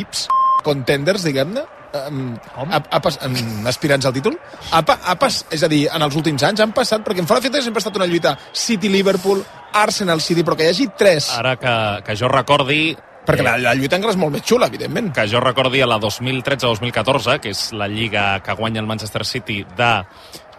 equips contenders, diguem-ne, um, a, a, pas- um, aspirants al títol. Ha, ha pas, és a dir, en els últims anys han passat, perquè en fora feta sempre ha estat una lluita City-Liverpool, Arsenal-City però que hi hagi tres, Ara que, que jo recordi... perquè eh, la, la lluita encara és molt més xula, evidentment que jo recordi a la 2013-2014, que és la lliga que guanya el Manchester City de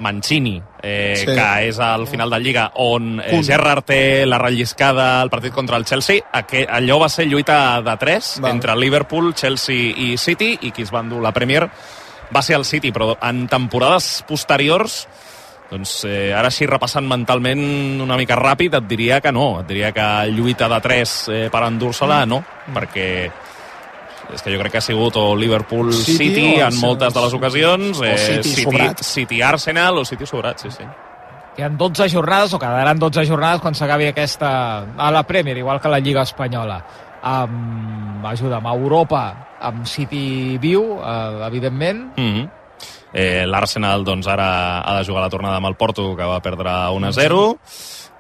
Mancini, eh, Sí. que és al final de lliga on eh. Gerrard té la relliscada al partit contra el Chelsea, aqu allò va ser lluita de tres Val. entre Liverpool, Chelsea i City, i qui es va endur la Premier va ser el City, però en temporades posteriors doncs eh, ara així repassant mentalment una mica ràpid et diria que no, et diria que lluita de 3 eh, per endur-se-la no, perquè és que jo crec que ha sigut o Liverpool City City, o en moltes de les ocasions, O City City, sobrat. City Arsenal o City sobrat, sí, sí. Queden 12 jornades, o quedaran 12 jornades quan s'acabi aquesta... a la Premier, igual que la Lliga Espanyola. Um, ajuda'm, a Europa, amb City viu, uh, evidentment. Mm -hmm. Eh, L'Arsenal doncs, ara ha de jugar la tornada amb el Porto, que va perdre 1-0.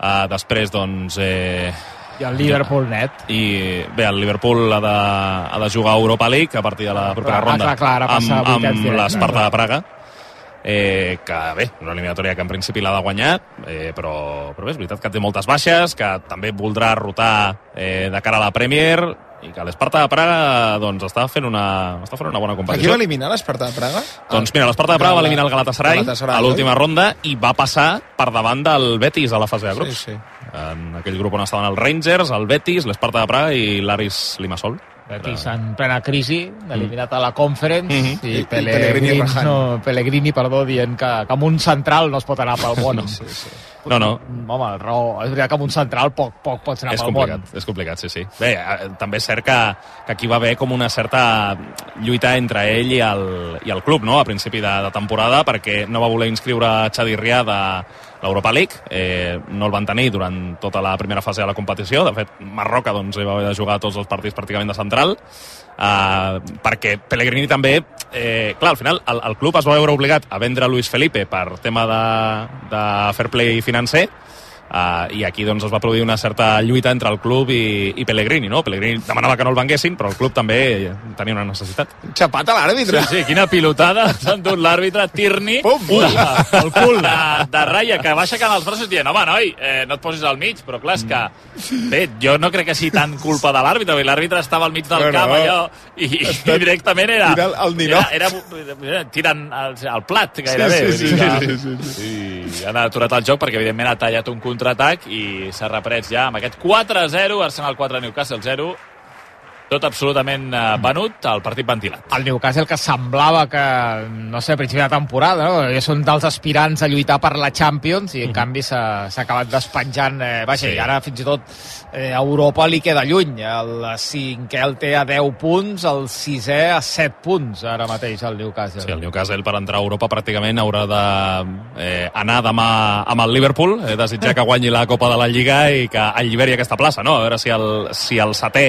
Uh, després, doncs... Eh, I el Liverpool net. i bé, el Liverpool ha de, ha de jugar a Europa League a partir de la propera Ah, ronda clar, clar, amb, amb l'Esparta de Praga eh, que bé, una eliminatòria que en principi l'ha de guanyar eh, però, però bé, és veritat que té moltes baixes que també voldrà rotar eh, de cara a la Premier i que l'Esparta de Praga doncs, està fent una, està fent una bona Aquí va competició eliminar l'Esparta de Praga? doncs mira, l'Esparta de Praga va eliminar el Galatasaray, Galatasaray, a l'última ronda i va passar per davant del Betis a la fase de grups Sí, sí. en aquell grup on estaven els Rangers, el Betis, l'Esparta de Praga i l'Aris Limassol. Betis en plena crisi, eliminat a la Conference, Mhm. i, I- i Pellegrini, Pellegrini rajant. no, Pellegrini, perdó, dient que, que amb un central no es pot anar pel món. Sí, sí. No, no, Home, raó, és veritat que amb un central poc, poc pots anar és pel complicat, món. és complicat, sí, sí. Bé, eh, també és cert que, que aquí va haver com una certa lluita entre ell i el, i el club, no?, a principi de, de temporada, perquè no va voler inscriure Xavi Rià de l'Europa League, eh, no el van tenir durant tota la primera fase de la competició, de fet, Marroca doncs, va haver de jugar tots els partits pràcticament de central, Uh, perquè Pellegrini també eh, clar, al final el, el club es va veure obligat a vendre Luis Felipe per tema de, de fair play financer Uh, I aquí doncs, es va produir una certa lluita entre el club i, i Pellegrini, no? Pellegrini demanava que no el venguessin, però el club també tenia una necessitat. Xapat a l'àrbitre. Sí, quina pilotada s'ha endut l'àrbitre Tierney Pum! de, el cul de, de ratlla, que va aixecant els braços dient, home, noi, eh, no et posis al mig, però clar, és que bé, jo no crec que sigui tan culpa de l'àrbitre, perquè l'àrbitre estava al mig del No, no. camp allò, i, i directament era... Tira el- el ninot. Era, era, era tirant el, el plat, gairebé. Sí, sí, sí, que- sí, sí, sí. Han aturat el joc perquè evidentment ha tallat un contraatac i s'ha reprès ja amb aquest 4-0, Arsenal 4, Newcastle 0 tot absolutament eh, venut, el partit ventilat. El Newcastle que semblava que, no sé, a principi de temporada, no? que són dels aspirants a lluitar per la Champions i en canvi s'ha s'ha acabat despenjant, eh, vaja, Sí. i ara fins i tot eh, a Europa li queda lluny. El cinquè el té a 10 punts, el sisè a 7 punts ara mateix el Newcastle. Sí, el Newcastle per entrar a Europa pràcticament haurà de eh, anar demà amb el Liverpool, eh, desitjar que guanyi la Copa de la Lliga i que alliberi aquesta plaça, no? A veure si el, si el setè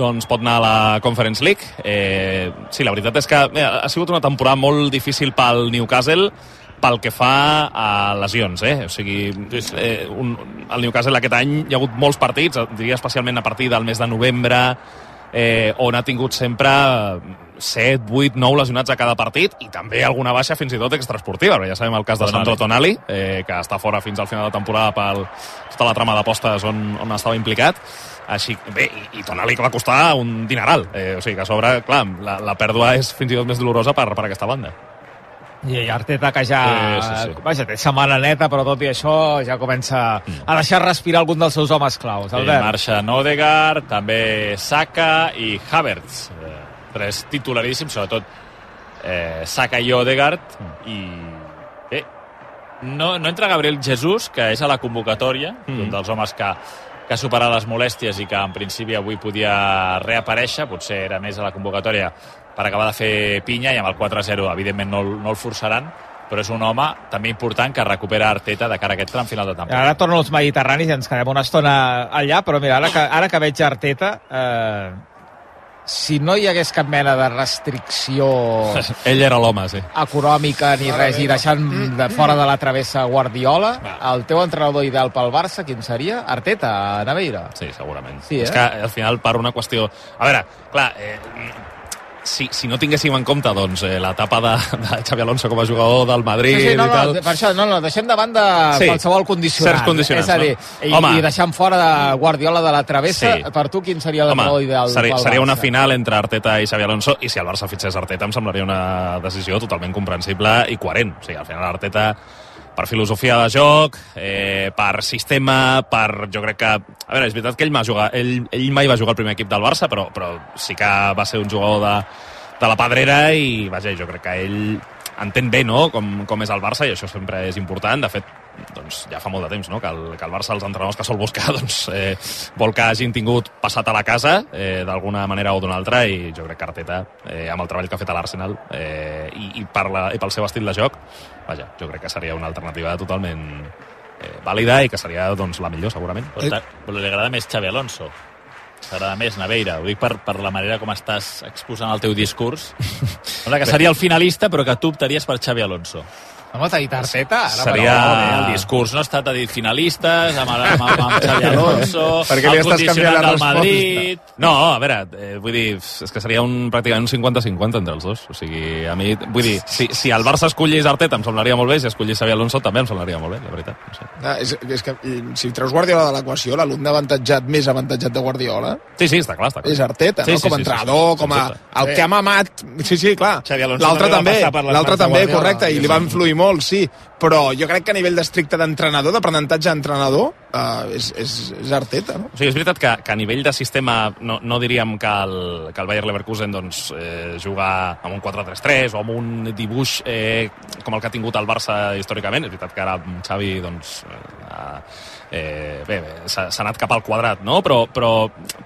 doncs pot anar a la Conference League. Eh, sí, la veritat és que bé, ha sigut una temporada molt difícil pel Newcastle pel que fa a lesions, eh? O sigui, eh, un, el Newcastle aquest any hi ha hagut molts partits, diria especialment a partir del mes de novembre, eh, on ha tingut sempre 7, 8, 9 lesionats a cada partit i també alguna baixa fins i tot extraesportiva. Ja sabem el cas de. Sandro Tonali, eh, que està fora fins al final de temporada per tota la trama d'apostes on, on estava implicat. Així, bé, i, i Tonali que va costar un dineral. Eh, o sigui que a sobre, clar, la, la pèrdua és fins i tot més dolorosa per, per aquesta banda. I Arteta que ja, Sí, sí, sí. vaja, té setmana neta, però tot i això ja comença a deixar respirar algun dels seus homes claus. Albert. marxa Nodegaard, també Saka i Havertz. Eh, tres titularíssims, sobretot eh, Saka i Odegaard. I bé, no, no entra Gabriel Jesús, que és a la convocatòria, Mm. un dels homes que, que ha superat les molèsties i que en principi avui podia reaparèixer, potser era més a la convocatòria per acabar de fer pinya i amb el 4-0 evidentment no, no el forçaran però és un home també important que recupera Arteta de cara a aquest tram final de temporada. Ara torno als Mediterranis i ens quedem una estona allà, però mira, ara que, ara que veig Arteta, eh, si no hi hagués cap mena de restricció Ell era l'home, sí. econòmica ni res, i deixant de fora de la travessa Guardiola, el teu entrenador ideal pel Barça, quin seria? Arteta, a Naveira. Sí, segurament. Sí, És eh? que al final per una qüestió... A veure, clar, eh, si, si no tinguéssim en compte doncs, eh, l'etapa de, de Xavi Alonso com a jugador del Madrid Sí, sí, no, i tal... no, per això, no, no, deixem de banda Sí. qualsevol condicionant. Certs condicionants, És a dir, no? i, Home. i deixant fora de Guardiola de la travessa, Sí. per tu quin seria l'entrenador ideal seria, pel seria una final entre Arteta i Xavi Alonso i si el Barça fitxés Arteta em semblaria una decisió totalment comprensible i coherent. O sigui, al final Arteta per filosofia de joc, eh, per sistema, per... Jo crec que... A veure, és veritat que ell, jugar, ell, ell mai va jugar al primer equip del Barça, però, però sí que va ser un jugador de, de la pedrera i, vaja, jo crec que ell entén bé no? com, com és el Barça i això sempre és important. De fet, doncs, ja fa molt de temps no? que, el, que el Barça, els entrenadors que sol buscar, doncs, eh, vol que hagin tingut passat a la casa eh, d'alguna manera o d'una altra i jo crec que Arteta, eh, amb el treball que ha fet a l'Arsenal eh, i, i, per la, i pel seu estil de joc, vaja, jo crec que seria una alternativa totalment eh, vàlida i que seria doncs, la millor, segurament. Però, però li agrada més Xavi Alonso. T'agrada més Naveira. Ho dic per, per la manera com estàs exposant el teu discurs. Sembla que seria el finalista, però que tu optaries per Xavi Alonso. Home, t'ha dit Arteta, ara, Seria- però... El discurs no ha estat a dir finalistes, amb, el- amb, amb, amb Xavi Alonso, Per què li el estàs canviant la resposta? Madrid... No, a veure, eh, vull dir, és que seria un, pràcticament un 50-50 entre els dos. O sigui, a mi, vull dir, si, si el Barça escollís Arteta em semblaria molt bé, si escollís Xavi Alonso també em semblaria molt bé, la veritat. No sé. Ah, és, és que i, si treus Guardiola de l'equació, l'alumne avantatjat, més avantatjat de Guardiola, Sí, sí, està clar, està clar. és Arteta, Sí, no? sí, com a sí, entrenador, sí, com a, el que ha mamat... Sí, sí, clar. L'altre també l'altre també, correcte, i li va influir molt, sí. Però jo crec que a nivell d'estricte d'entrenador, d'aprenentatge d'entrenador, eh, és, és, és Arteta, no? O sigui, és veritat que, que a nivell de sistema no, no diríem que el, que el Bayer Leverkusen doncs, eh, juga amb un 4-3-3 o amb un dibuix eh, com el que ha tingut el Barça històricament. És veritat que ara Xavi doncs, eh, eh, bé, bé s'ha anat cap al quadrat, no? Però, però,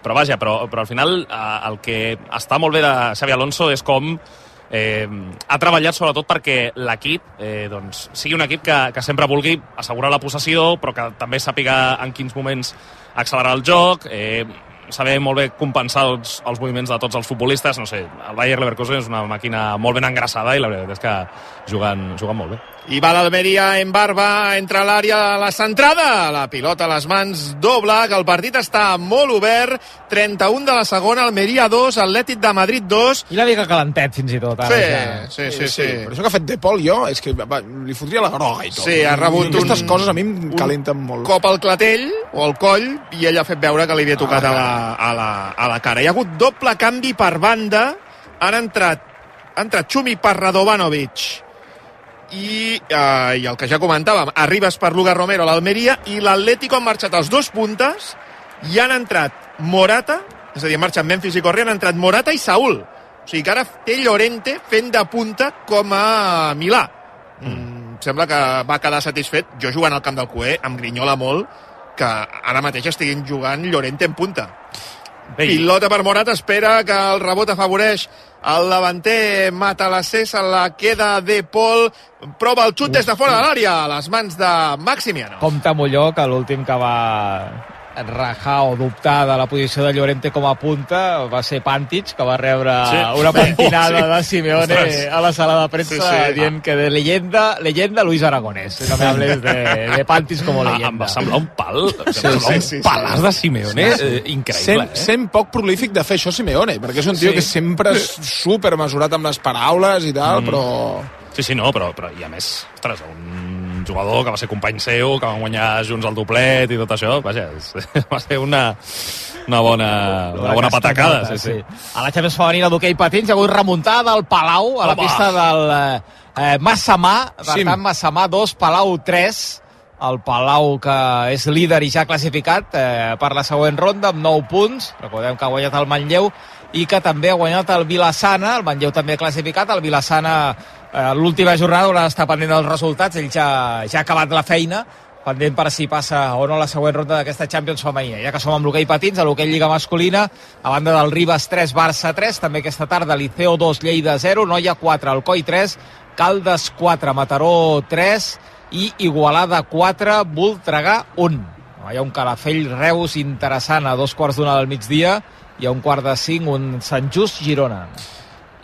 però vaja, però, però al final eh, el que està molt bé de Xavi Alonso és com eh, ha treballat sobretot perquè l'equip eh, doncs, sigui un equip que, que sempre vulgui assegurar la possessió, però que també sàpiga en quins moments accelerar el joc, eh, saber molt bé compensar els, els moviments de tots els futbolistes. No sé, el Bayer Leverkusen és una màquina molt ben engraçada i la veritat és que juguen, juguen molt bé. I va l'Almeria en barba entre l'àrea de la centrada. La pilota a les mans doble, que el partit està molt obert. 31 de la segona, Almeria 2, Atlètic de Madrid 2. I una mica calentet, fins i tot. Ara, Sí, ja. sí, sí, sí. Però això que ha fet De Paul jo, és que va, li fotria la groga i tot. Sí, ha rebut un- Aquestes coses a mi em calenten molt. Cop al clatell o al coll i ell ha fet veure que li havia tocat a la, a la, a la cara. Hi ha hagut doble canvi per banda. Han entrat, ha entrat Xumi per Radovanovic i, eh, i el que ja comentàvem, arribes per Luga Romero a l'Almeria i l'Atlético han marxat els dos puntes i han entrat Morata, és a dir, han marxat Memphis i Correa, han entrat Morata i Saúl. O sigui que ara té Llorente fent de punta com a Milà. Mm, sembla que va quedar satisfet. Jo jugant al camp del Cué em grinyola molt que ara mateix estiguin jugant Llorente en punta. I- Pilota per Morata, espera que el rebot afavoreix el davanter. Matalassé, se la queda de Pol, prova el xut des de fora de l'àrea, a les mans de Maximiano. Compte Molló, que l'últim que va rajar o dubtar de la posició de Llorente com a punta va ser Pantic, que va rebre Sí. una pentinada Sí. de Simeone Ostres. a la sala de premsa Sí, sí. dient que de leyenda, leyenda Luis Aragonés. No me hables de, de Pantic com a Ah, em leyenda. va semblar un pal, Sí, semblar sí, un sí, sí. palàs de Simeone eh, increïble. Sent, eh? sent poc prolífic de fer això Simeone, perquè és un tio Sí. que sempre és super mesurat amb les paraules i tal, Mm. però... Sí, sí, no, però, però i a més, ostres, un jugador que va ser company seu, que van guanyar junts el doblet i tot això, vaja, és, va ser una, una bona, una bona patacada. Sí, sí. A la Champions femenina d'hoquei patins hi ha hagut remuntada al Palau, a la Home. pista del eh, eh, Massamà, per Sí. tant Massamà 2, Palau 3, el Palau que és líder i ja classificat eh, per la següent ronda amb 9 punts, recordem que ha guanyat el Manlleu i que també ha guanyat el Vilassana, el Manlleu també ha classificat, el Vilassana l'última jornada haurà d'estar pendent dels resultats, ell ja, ja ha acabat la feina, pendent per si passa o no la següent ronda d'aquesta Champions femenina. Ja que som amb l'hoquei patins, a l'hoquei Lliga masculina, a banda del Ribas 3, Barça 3, també aquesta tarda Liceo 2, Lleida 0, Noia 4, Alcoi 3, Caldes 4, Mataró 3 i Igualada 4, Voltregà 1. Hi ha un Calafell Reus interessant a dos quarts d'una del migdia i a un quart de cinc un Sant Just Girona.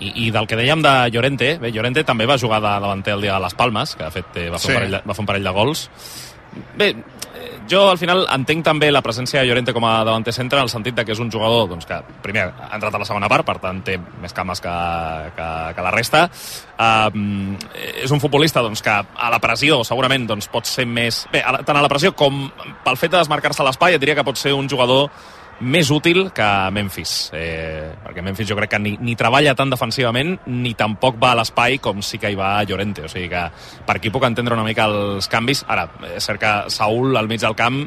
I, I del que dèiem de Llorente, bé, Llorente també va jugar de davanter el dia de les Palmes, que de fet eh, va, fer Sí. un parell de, va fer un parell de gols. Bé, eh, jo al final entenc també la presència de Llorente com a davanter centre en el sentit de que és un jugador doncs, que primer ha entrat a la segona part, per tant té més cames que, que, que la resta. Uh, és un futbolista doncs, que a la pressió segurament doncs, pot ser més... Bé, a la, tant a la pressió com pel fet de desmarcar-se a l'espai, et diria que pot ser un jugador més útil que Memphis, eh, perquè Memphis jo crec que ni, ni treballa tan defensivament ni tampoc va a l'espai com sí que hi va Llorente, o sigui que per aquí puc entendre una mica els canvis. Ara, és cert que Saúl al mig del camp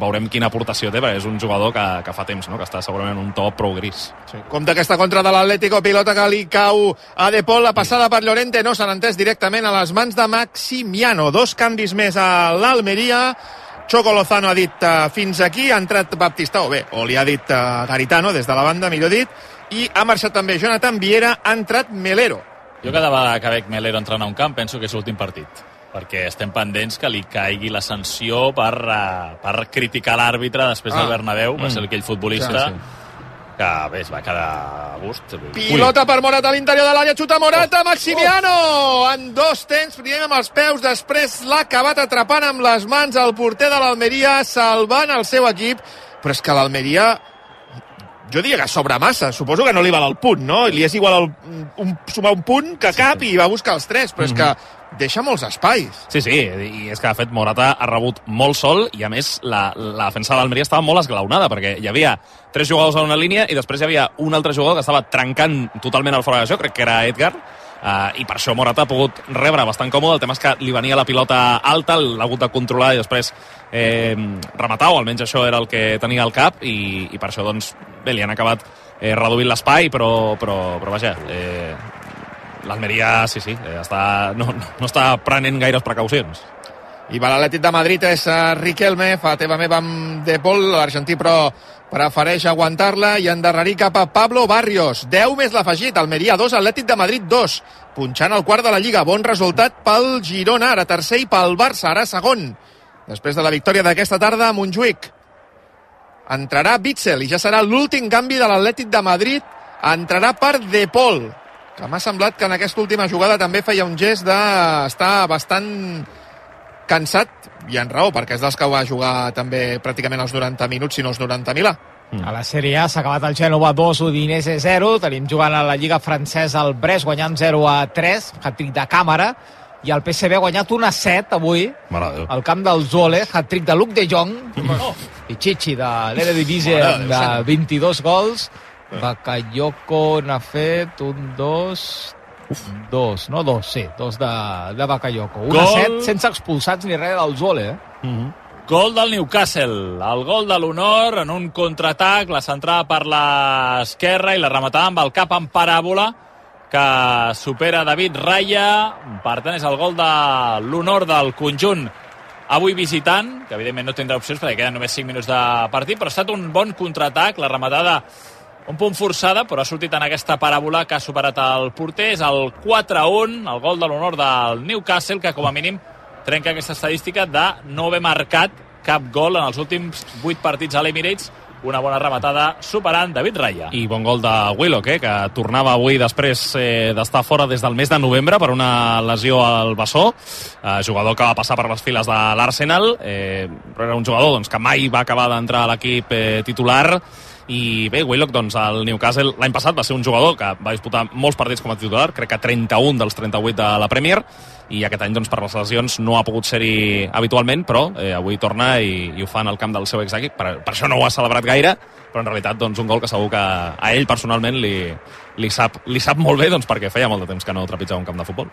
veurem quina aportació té, perquè és un jugador que, que fa temps, no? que està segurament en un top prou gris. Sí. Compte aquesta contra de l'Atlético, pilota que li cau a De Paul, la passada per Llorente no s'han entès directament a les mans de Maximiano. Dos canvis més a l'Almeria, Choco Lozano ha dit uh, fins aquí, ha entrat Baptista, o bé, o li ha dit uh, Garitano des de la banda, millor dit, i ha marxat també Jonathan Viera, ha entrat Melero. Jo cada vegada que veig Melero entrant a un camp penso que és l'últim partit perquè estem pendents que li caigui la sanció per, uh, per criticar l'àrbitre després ah. del Bernabéu, va ser aquell futbolista sí, sí que bé, es va quedar a gust. Pilota per Morata a l'interior de l'àrea, xuta Morata, oh. Maximiano! Oh. En dos temps, primer amb els peus, després l'ha acabat atrapant amb les mans el porter de l'Almeria, salvant el seu equip, però és que l'Almeria jo diria que sobra massa, suposo que no li val el punt, no? Li és igual el, un, sumar un punt que cap sí, sí. i va buscar els tres, però mm -hmm. és que mhm. Deixa molts espais. Sí, sí, i és que de fet Morata ha rebut molt sol i a més la, la defensa de l'Almeria estava molt esglaonada perquè hi havia tres jugadors a una línia i després hi havia un altre jugador que estava trencant totalment el fora de joc, crec que era Edgar, Uh, i per això Morata ha pogut rebre bastant còmode, el tema és que li venia la pilota alta, l'ha hagut de controlar i després eh, rematar, o almenys això era el que tenia al cap, i, i per això doncs, bé, li han acabat eh, reduint l'espai, però, però, però vaja, eh, l'Almeria sí, sí, eh, està, no, no està prenent gaires precaucions. I va l'Atlètic de Madrid, és uh, Riquelme, fa teva meva amb De Paul, l'argentí però prefereix aguantar-la i endarrerir cap a Pablo Barrios. 10 més l'afegit, Almeria 2, Atlètic de Madrid 2. Punxant el quart de la Lliga, bon resultat pel Girona, ara tercer, i pel Barça, ara segon. Després de la victòria d'aquesta tarda a Montjuïc. Entrarà Bitzel i ja serà l'últim canvi de l'Atlètic de Madrid. Entrarà per De Paul, que m'ha semblat que en aquesta última jugada també feia un gest d'estar bastant cansat, i en raó, perquè és dels que va jugar també pràcticament els 90 minuts, si no els 90 Milà. A la Sèrie A s'ha acabat el Gènova 2, Udinese 0. Tenim jugant a la Lliga Francesa el Brest guanyant 0 a 3, hat-trick de càmera. I el PSV ha guanyat 1 a 7 avui al camp del Zole, hat-trick de Luc de Jong, oh. i Chichi de l'Eredivisie de 22 gols. Bakayoko n'ha fet un, dos, Uf. Dos, no? Dos, sí. Dos de, de Bakayoko. Un a set, sense expulsats ni res del Zole, eh? Uh mhm. -huh. Gol del Newcastle, el gol de l'honor en un contraatac, la centrada per l'esquerra i la rematada amb el cap en paràbola que supera David Raya. Per tant, és el gol de l'honor del conjunt avui visitant, que evidentment no tindrà opcions perquè queden només 5 minuts de partit, però ha estat un bon contraatac, la rematada un punt forçada, però ha sortit en aquesta paràbola que ha superat el porter. És el 4-1, el gol de l'honor del Newcastle, que com a mínim trenca aquesta estadística de no haver marcat cap gol en els últims 8 partits a l'Emirates una bona rematada superant David Raya. I bon gol de Willock, eh, que tornava avui després eh, d'estar fora des del mes de novembre per una lesió al bessó, eh, jugador que va passar per les files de l'Arsenal, eh, però era un jugador doncs, que mai va acabar d'entrar a l'equip eh, titular, i bé, Willock, doncs, el Newcastle l'any passat va ser un jugador que va disputar molts partits com a titular, crec que 31 dels 38 de la Premier, i aquest any, doncs, per les lesions no ha pogut ser-hi habitualment, però eh, avui torna i, i ho fa en el camp del seu exequip. Per, per això no ho ha celebrat gaire, però en realitat doncs, un gol que segur que a ell personalment li, li, sap, li sap molt bé doncs, perquè feia molt de temps que no trepitjava un camp de futbol.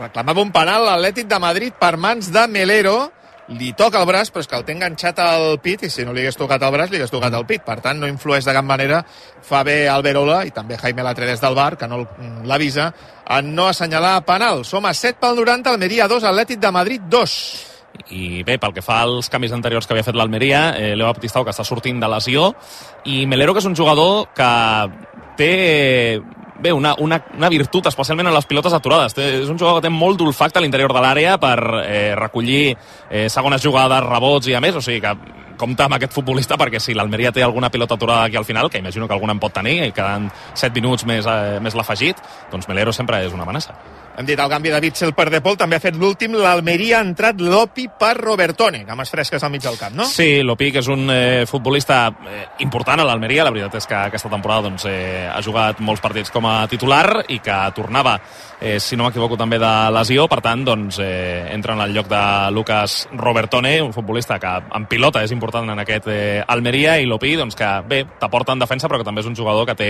Reclamava un penal l'Atlètic de Madrid per mans de Melero, li toca el braç, però és que el té enganxat al pit, i si no li hagués tocat el braç, li hagués tocat el pit. Per tant, no influeix de cap manera. Fa bé Alberola, i també Jaime Latre des del bar, que no l'avisa, en no assenyalar penal. Som a 7 pel 90, Almeria 2, Atlètic de Madrid 2. I bé, pel que fa als canvis anteriors que havia fet l'Almeria, eh, Leo Baptistao, que està sortint de lesió, i Melero, que és un jugador que té bé, una, una, una virtut, especialment en les pilotes aturades. Té, és un jugador que té molt d'olfacte a l'interior de l'àrea per eh, recollir eh, segones jugades, rebots i a més, o sigui que compta amb aquest futbolista perquè si l'Almeria té alguna pilota aturada aquí al final, que imagino que alguna en pot tenir, i quedant 7 minuts més, eh, més l'afegit, doncs Melero sempre és una amenaça. Hem dit el canvi de Witzel per De Paul, també ha fet l'últim. L'Almeria ha entrat Lopi per Robertone, cames fresques al mig del camp, no? Sí, Lopi, que és un eh, futbolista eh, important a l'Almeria, la veritat és que aquesta temporada doncs, eh, ha jugat molts partits com a titular i que tornava, eh, si no m'equivoco, també de lesió, per tant, doncs, eh, entra en el lloc de Lucas Robertone, un futbolista que en pilota és important en aquest eh, Almeria, i Lopi, doncs, que bé, t'aporta en defensa, però que també és un jugador que té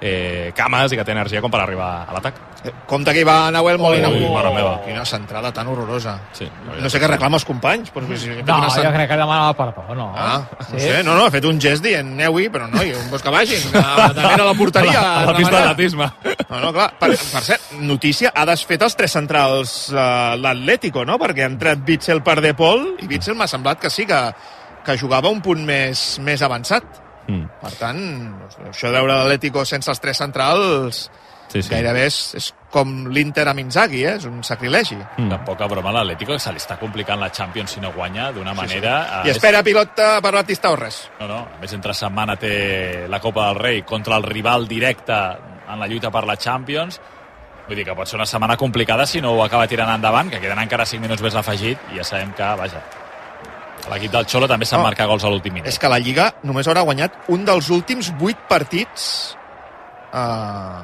eh, cames i que té energia com per arribar a l'atac. Eh, Compte que hi va Nahuel Molina. Ui, Oh, mare meva. Quina centrada tan horrorosa. Sí, No sé què reclama els companys, però si No, una jo cent- crec que demanava perdó, no? Ah, no sé, no, no, ha fet un gest dient aneu-hi, però no, i vols que vagin, davant a la porteria. A la, a la pista d'atletisme. No, no, clar, per, per cert, notícia, ha desfet els tres centrals uh, l'Atlético, no? Perquè ha entrat Bitzel per De Paul i Bitzel m'ha semblat que sí, que, que jugava un punt més, més avançat. Mm. Per tant, això de veure l'Atlético sense els tres centrals Sí, sí. gairebé és, és com l'Inter amb Inzaghi, eh? és un sacrilegi. Mm. De poca broma a l'Atlético, que se li està complicant la Champions si no guanya d'una manera... I eh, espera pilota per Baptista o res. No, no, a més entre setmana té la Copa del Rei contra el rival directe en la lluita per la Champions. Vull dir que pot ser una setmana complicada si no ho acaba tirant endavant, que queden encara 5 minuts més afegit i ja sabem que, vaja, l'equip del Xolo també se'n No. marca gols a l'últim minut. És que la Lliga només haurà guanyat un dels últims 8 partits uh,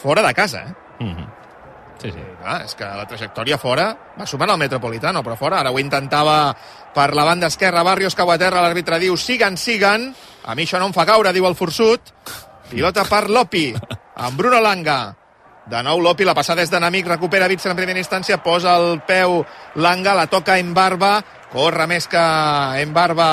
fora de casa, eh? Mm -hmm. Sí, sí. Ah, és que la trajectòria fora va sumant al Metropolitano, però fora. Ara ho intentava per la banda esquerra, Barrios cau a terra, l'àrbitre diu siguen, siguen. A mi això no em fa caure, diu el forçut. Pilota per Lopi, amb Bruno Langa. De nou Lopi, la passada és d'enemic, recupera Bitzel en primera instància, posa el peu Langa, la toca en barba, corre més que en barba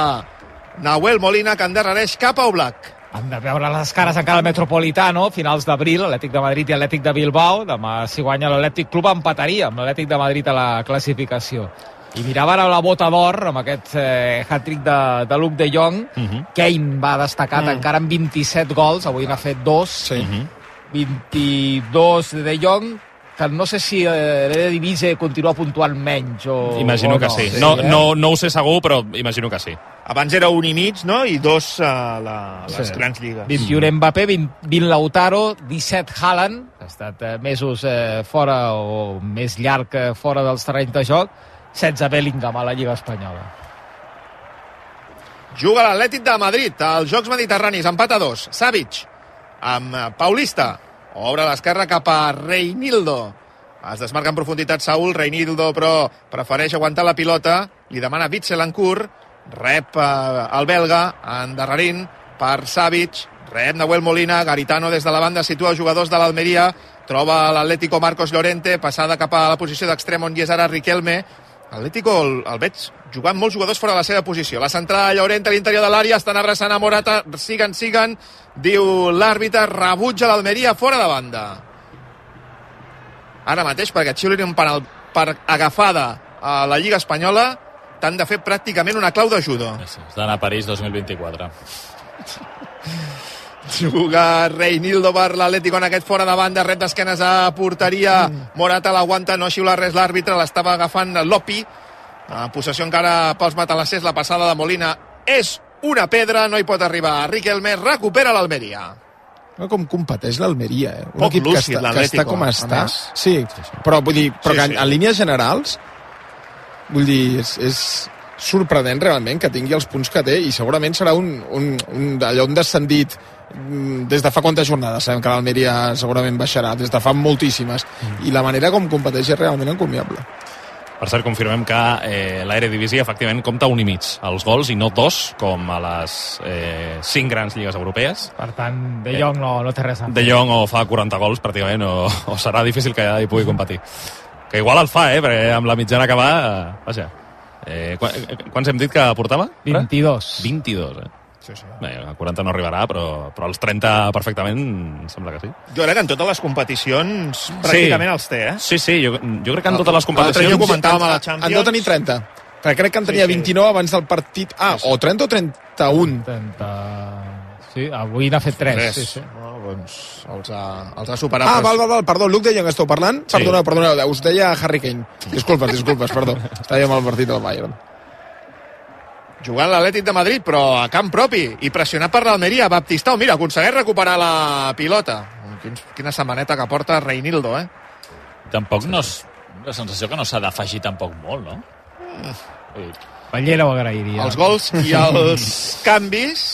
Nahuel Molina, que endarrereix cap a Oblak. Han de veure les cares encara al Metropolitano, finals d'abril, Atlètic de Madrid i Atlètic de Bilbao. Demà, si guanya l'Atlètic Club, empataria amb l'Atlètic de Madrid a la classificació. I mirava ara la bota d'or amb aquest eh, hat-trick de, de Luke de Jong. Mm -hmm. Kane va destacat mm. encara amb 27 gols, avui n'ha fet dos. Sí. Mm -hmm. 22 de De Jong, que no sé si eh, l'Eredivisie continua puntuant menys o... Imagino o que no. sí. No, eh? no, no ho sé segur, però imagino que sí. Abans era un i mig, no?, i dos a la, les Sí. grans lligues. 21 Mbappé, 20, 20 Lautaro, 17 Haaland, ha estat eh, mesos eh, fora o més llarg eh, fora dels terrenys de joc, 16 Bellingham a la Lliga Espanyola. Juga l'Atlètic de Madrid als Jocs Mediterranis, empat a dos. Savic, amb eh, Paulista, obre l'esquerra cap a Reinildo. Es desmarca en profunditat Saúl, Reinildo, però prefereix aguantar la pilota. Li demana curt, rep eh, el belga, endarrerint per Savic, rep Nahuel Molina, Garitano des de la banda situa els jugadors de l'Almeria, troba l'Atlético Marcos Llorente, passada cap a la posició d'extrem on hi és ara Riquelme, Atlético el, el veig jugant molts jugadors fora de la seva posició. La centrada de Llorente a l'interior de l'àrea, estan abraçant a Morata, siguen, siguen, diu l'àrbitre, rebutja l'Almeria fora de banda. Ara mateix, perquè xiulin un penal per agafada a la Lliga Espanyola, t'han de fer pràcticament una clau de judo. Has d'anar a París 2024. Juga Reinildo per l'Atlético en aquest fora de banda, rep d'esquenes a porteria. Morata l'aguanta, no xiula res l'àrbitre, l'estava agafant Lopi. En possessió encara pels matalassers, la passada de Molina és una pedra, no hi pot arribar. Riquelme recupera l'Almeria. No, com competeix l'Almeria, eh? Un Poc equip que lúcid, està, que l'Atlético, està com a està. Sí, però vull dir, però Sí, que sí. en, en línies generals, vull dir, és, és sorprenent realment que tingui els punts que té i segurament serà un, un, un allò un descendit mm, des de fa quantes jornades sabem que l'Almeria segurament baixarà des de fa moltíssimes i la manera com competeix és realment encomiable Per cert, confirmem que eh, l'Eredivisie efectivament compta un i mig als gols i no dos, com a les eh, cinc grans lligues europees. Per tant, De Jong no, no té res a De Jong o fa 40 gols pràcticament o, o serà difícil que hi pugui competir. Que igual el fa, eh? Perquè amb la mitjana que va... Eh, vaja. Eh, quan, eh, quants hem dit que portava? 22. 22, eh? Sí, sí. Bé, a 40 no arribarà, però, però als 30 perfectament em sembla que sí. Jo crec que en totes les competicions pràcticament els té, eh? Sí, sí, jo, jo crec que en totes les dia competicions... ho comentàvem a la en Champions. deu tenir 30 perquè crec que en tenia Sí, sí. 29 abans del partit ah, o 30 o 31 30... Sí, avui n'ha fet 3. Tres. Sí, sí. No, doncs els ha, els ha superat. Ah, val, val, val, perdó, Luke de Jong esteu parlant? Sí. Perdona, perdona, us deia Harry Kane. Disculpes, disculpes, perdó. Estàvem al partit del Bayern. Jugant l'Atlètic de Madrid, però a camp propi, i pressionat per l'Almeria. Baptistao, mira, aconsegueix recuperar la pilota. Quin, quina setmaneta que porta Reinildo, eh? Tampoc no... És, la sensació que no s'ha d'afegir tampoc molt, no? Mm. Ballera ho agrairia. Els gols i els canvis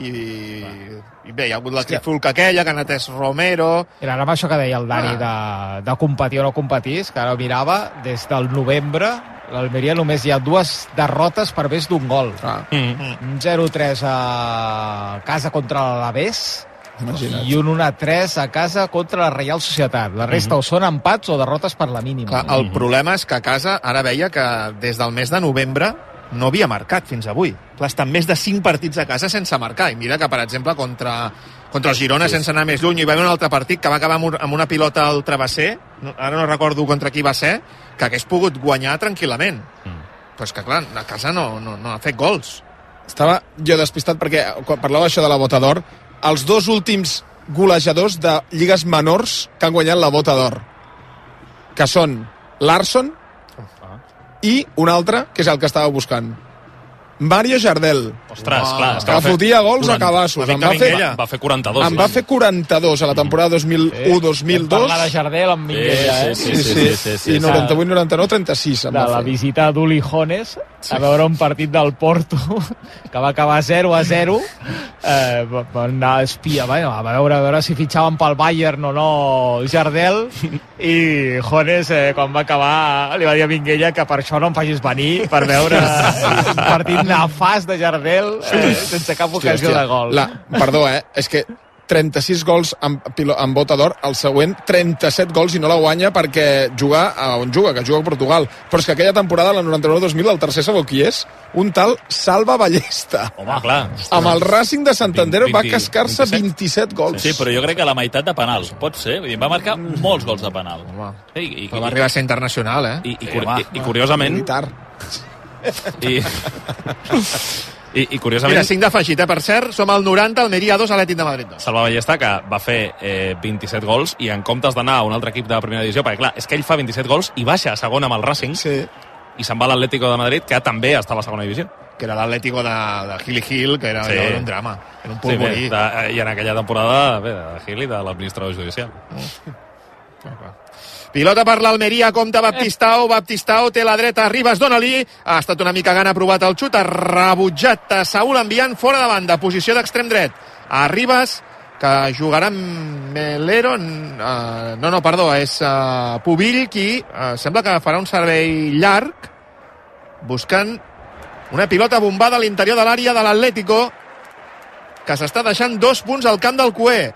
i, i bé, hi ha hagut la trifulca aquella que ha anat és Romero Era ara amb això que deia el Dani de, de competir o no competir, que ara ho mirava, des del novembre l'Almeria només hi ha dues derrotes per més d'un gol. Ah, Mm. Un 0-3 a casa contra l'Alavés imagina't. i un 1-3 a casa contra la Reial Societat. La resta o són empats o derrotes per la mínima. Clar, el problema és que a casa ara veia que des del mes de novembre no havia marcat fins avui. Clar, estan més de 5 partits a casa sense marcar. I mira que, per exemple, contra, contra el Girona, sí. sense anar més lluny, hi va haver un altre partit que va acabar amb, un, amb una pilota al travesser, no, ara no recordo contra qui va ser, que hagués pogut guanyar tranquil·lament. Mm. Però és que, clar, a casa no, no, no ha fet gols. Estava jo despistat perquè quan parlava això de la Bota d'Or, els dos últims golejadors de lligues menors que han guanyat la Bota d'Or, que són Larson i un altre, que és el que estava buscant. Mario Jardel, Ostres, clar. és que fotia gols a 40. cabassos. la Em va, fer. Va fer 42. em va fer 42 a la temporada 2001-2002. Parlar de Jardel amb Minguella, eh? sí, sí, sí, sí, I sí. 98-99, 36 em de va la fer. visita d'Uli Jones a veure un partit del Porto que va acabar 0 a 0 eh, va- van anar a espiar bueno, a, veure, a veure si fitxaven pel Bayern o no Jardel i Jones eh, quan va acabar li va dir a Minguella que per això no em facis venir per veure un partit nefast de Jardel eh, sense cap Hòstia, ocasió hòstia. de gol La, perdó, eh? És que 36 gols amb, amb bota d'or, el següent 37 gols i no la guanya perquè juga a on juga, que juga a Portugal. Però és que aquella temporada, la 99-2000, el tercer sabeu qui és? Un tal Salva Ballesta. Home, clar. Amb el Racing de Santander 20, va cascar-se 27. 27 gols. Sí, però jo crec que la meitat de penals. Pot ser? Vull dir, va marcar molts gols de penal. Home, I, i, però va arribar a ser internacional, eh? i, I, i, Sí, home. i, i curiosament... Militar. I, i, i curiosament... Mira, 5 d'afegit, eh? Per cert, som al 90, Almeria 2, Atlètic de Madrid 2. Salva Ballesta, que va fer eh, 27 gols i en comptes d'anar a un altre equip de primera divisió, perquè clar, és que ell fa 27 gols i baixa a segona amb el Racing Sí. i se'n va a l'Atlético de Madrid, que també està a la segona divisió. que era l'Atlético de, de Gil Hill, que era, Sí. era un drama, era un Sí, bé, polvorí. de, I en aquella temporada, bé, de Gil i de l'administrador judicial. Pilota per l'Almeria, compta Baptistao, Baptistao té la dreta, Ribas, dona-li, ha estat una mica gana, ha provat el xut, ha rebutjat a Saúl enviant fora de banda, posició d'extrem dret, a Ribas, que jugarà amb Melero, uh, no, no, perdó, és uh, Pubill qui uh, sembla que farà un servei llarg, buscant una pilota bombada a l'interior de l'àrea de l'Atlético, que s'està deixant dos punts al camp del Cué.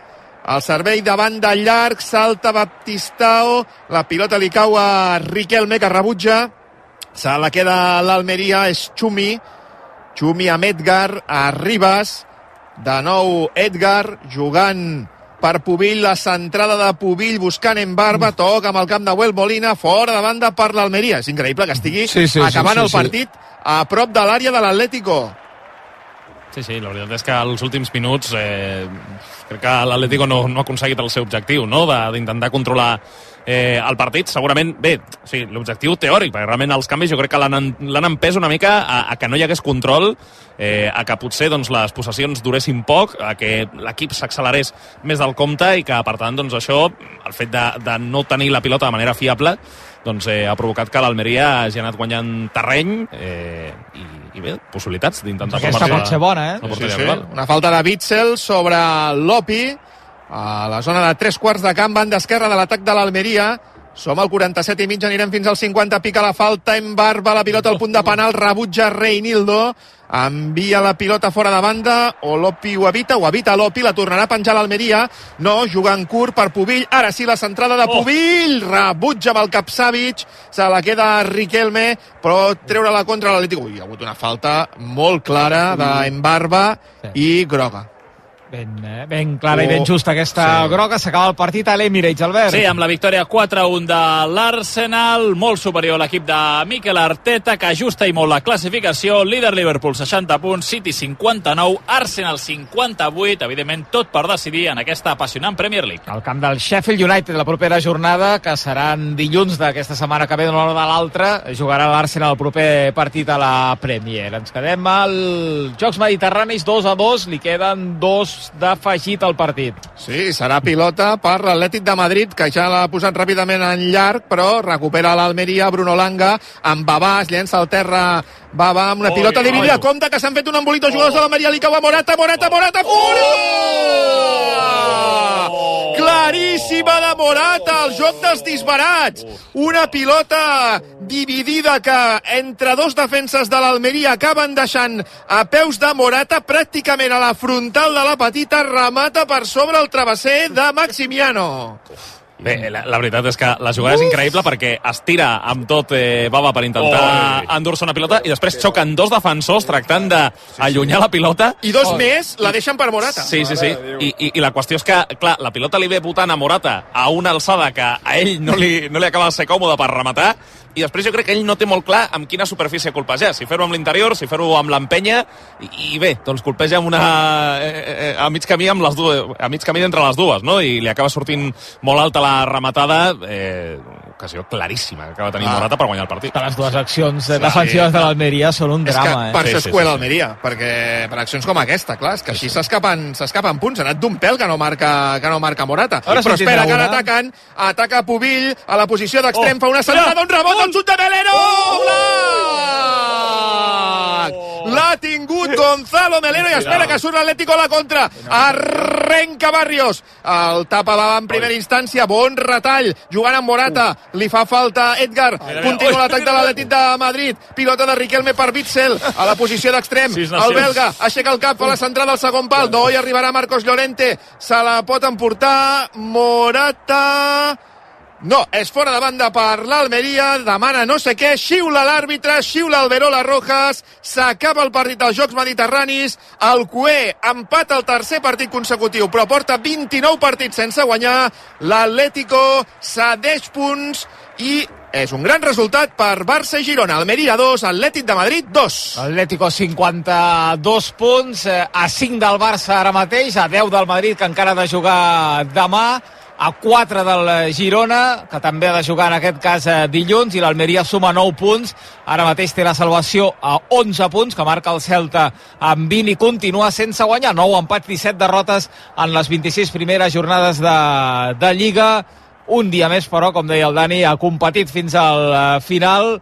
El servei de banda llarg, salta Baptistao, la pilota li cau a Riquelme, que rebutja, se la queda l'Almeria, és Xumi, Xumi amb Edgar, a Ribas, de nou Edgar, jugant per Pubill, la centrada de Pubill buscant en barba, toca amb el camp de Huel Molina, fora de banda per l'Almeria. És increïble que estigui Sí, sí, sí, acabant sí, el sí. partit a prop de l'àrea de l'Atlético. Sí, sí, la veritat és que als últims minuts eh, crec que l'Atlético no, no ha aconseguit el seu objectiu, no?, d'intentar controlar eh, el partit. Segurament, bé, sí, l'objectiu teòric, perquè realment els canvis jo crec que l'han empès una mica a, a que no hi hagués control, eh, a que potser doncs, les possessions duressin poc, a que l'equip s'accelerés més del compte i que, per tant, doncs, això, el fet de, de no tenir la pilota de manera fiable, doncs, eh, ha provocat que l'Almeria hagi anat guanyant terreny eh, i, i bé, possibilitats d'intentar Aquesta pot ser bona, eh? la porteria rival. Una falta de Bitzel sobre Lopi a la zona de tres quarts de camp, banda esquerra de l'atac de l'Almeria. Som al 47 i mig, anirem fins al 50, pica la falta, en barba la pilota al punt de penal, rebutja Reinildo, envia la pilota fora de banda, o Lopi ho evita, ho evita Lopi, la tornarà a penjar l'Almeria, no, jugant curt per Pubill, ara sí la centrada de Pubill, rebutja amb el Capsavic, se la queda Riquelme, però treure-la contra l'Atlètic. Ui, hi ha hagut una falta molt clara d'Embarba Sí. i groga. Ben, eh, ben clara oh, i ben Oh, justa aquesta sí. groga. S'acaba el partit a l'Emirates, Albert. Sí, amb la victòria 4-1 de l'Arsenal, molt superior l'equip de Mikel Arteta, que ajusta i molt la classificació. Líder Liverpool, 60 punts, City 59, Arsenal 58, evidentment tot per decidir en aquesta apassionant Premier League. al camp del Sheffield United la propera jornada, que seran dilluns d'aquesta setmana que ve d'una hora de l'altra, jugarà l'Arsenal el proper partit a la Premier. Ens quedem als Jocs Mediterranis 2 a 2, li queden dos d'afegit al partit. Sí, serà pilota per l'Atlètic de Madrid, que ja l'ha posat ràpidament en llarg, però recupera l'Almeria, Bruno Langa, amb Babà, es llença al terra Babà amb una Oi, pilota dividida. Compte que s'han fet un embolit els jugadors de l'Almeria, li cau a Morata, Morata, Morata, fora! Claríssima de Morata, el joc dels disbarats. Una pilota dividida que entre dos defenses de l'Almeria acaben deixant a peus de Morata pràcticament a la frontal de la petita remata per sobre el travesser de Maximiano. Bé, la, la veritat és que la jugada és increïble perquè es tira amb tot eh, Baba per intentar endur-se una pilota i després xoquen dos defensors tractant d'allunyar la pilota. I dos més la deixen per Morata. Sí, sí, sí. I, i, I la qüestió és que, clar, la pilota li ve votant a Morata a una alçada que a ell no li, no li acaba de ser còmode per rematar i després jo crec que ell no té molt clar amb quina superfície colpejar, si fer-ho amb l'interior, si fer-ho amb l'empenya, i, i bé, doncs colpeja una, eh, eh, a mig camí amb les dues, a mig camí entre les dues, no? I li acaba sortint molt alta la rematada, eh, ocasió claríssima que acaba tenint Ah. Morata per guanyar el partit. Que les dues accions sí, defensives de l'Almeria són un És que drama, per eh? això Sí, sí, sí. Almeria, perquè per accions com aquesta, clar, és que així s'escapen s'escapen punts. Ha anat d'un pèl que no marca, que no marca Morata. Ara Però espera, que ara ataquen, ataca Pubill a la posició d'extrem, Oh, fa una centrada, un rebot, un xut de Melero! Oh! Black! L'ha tingut Gonzalo Melero i espera que surt l'Atlético a la contra. Arrenca Barrios. El tapa va en primera instància. Bon retall. Jugant amb Morata. Li fa falta Edgar. Continua l'atac de l'Atlètic de Madrid. Pilota de Riquelme per Witzel. A la posició d'extrem. El belga aixeca el cap, fa la centrada al segon pal. No hi arribarà Marcos Llorente. Se la pot emportar Morata... No, és fora de banda per l'Almeria, demana no sé què, xiula l'àrbitre, xiula el Verola Rojas, s'acaba el partit dels Jocs Mediterranis, el Cué empata el tercer partit consecutiu, però porta 29 partits sense guanyar, l'Atlético cedeix punts i és un gran resultat per Barça i Girona. Almeria 2, Atlètic de Madrid 2. Atlético 52 punts, eh, a 5 del Barça ara mateix, a 10 del Madrid que encara ha de jugar demà, a 4 del Girona, que també ha de jugar en aquest cas eh, dilluns, i l'Almeria suma 9 punts, ara mateix té la salvació a 11 punts, que marca el Celta amb 20 i continua sense guanyar, 9 empats, 17 derrotes en les 26 primeres jornades de, de Lliga, un dia més, però, com deia el Dani, ha competit fins al eh, final,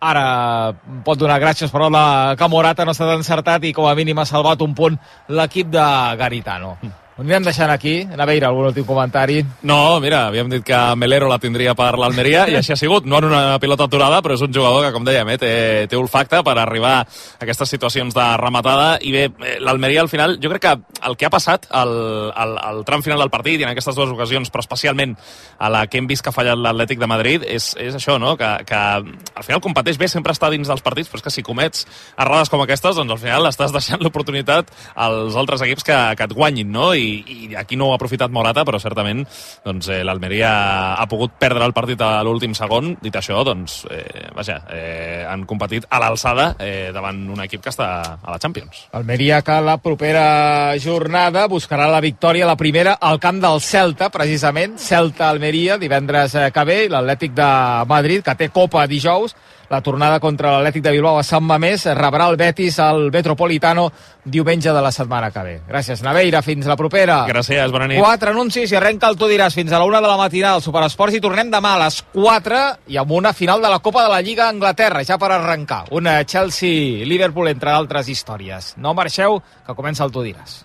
ara pot donar gràcies però la que Morata no ha estat encertat i com a mínim ha salvat un punt l'equip de Garitano. Ho anirem deixant aquí, Naveira, algun últim comentari No, mira, havíem dit que Melero la tindria per l'Almeria i així ha sigut. No en una pilota aturada, però és un jugador que, com dèiem, eh, té, té olfacte per arribar a aquestes situacions de rematada. I bé, eh, l'Almeria al final, jo crec que el que ha passat al, al, al tram final del partit i en aquestes dues ocasions, però especialment a la que hem vist que ha fallat l'Atlètic de Madrid, és, és això, no? Que, que al final competeix bé, sempre està dins dels partits, però és que si comets errades com aquestes, doncs al final estàs deixant l'oportunitat als altres equips que, que et guanyin, no? I, i aquí no ho ha aprofitat Morata, però certament doncs, eh, l'Almeria ha pogut perdre el partit a l'últim segon. Dit això, doncs, eh, vaja, eh, han competit a l'alçada eh, davant un equip que està a la Champions. Almeria que la propera jornada buscarà la victòria, la primera, al camp del Celta, precisament. Celta-Almeria, divendres eh, que ve, i l'Atlètic de Madrid, que té Copa dijous, la tornada contra l'Atlètic de Bilbao a Sant Mamés rebrà el Betis al Metropolitano diumenge de la setmana que ve. Gràcies, Naveira. Fins la propera. Gràcies, bona nit. Quatre anuncis i arrenca el Tu diràs fins a la una de la matinada al Superesports i tornem demà a les 4 i amb una final de la Copa de la Lliga a Anglaterra, ja per arrencar. Una Chelsea-Liverpool, entre altres històries. No marxeu, que comença el Tu diràs.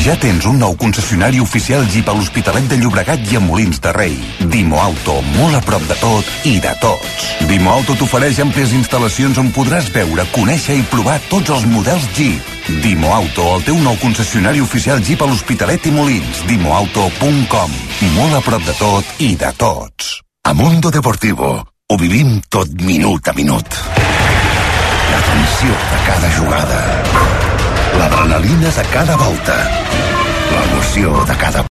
Ja tens un nou concessionari oficial Jeep a l'Hospitalet de Llobregat i a Molins de Rei. Dimo Auto, molt a prop de tot i de tots. Dimo Auto t'ofereix àmplies instal·lacions on podràs veure, conèixer i provar tots els models Jeep. Dimo Auto, el teu nou concessionari oficial Jeep a l'Hospitalet i Molins. Dimoauto.com. Molt a prop de tot i de tots. A Mundo Deportivo ho vivim tot minut a minut. La tensió de cada jugada. L'adrenalina de cada volta. L'emoció de cada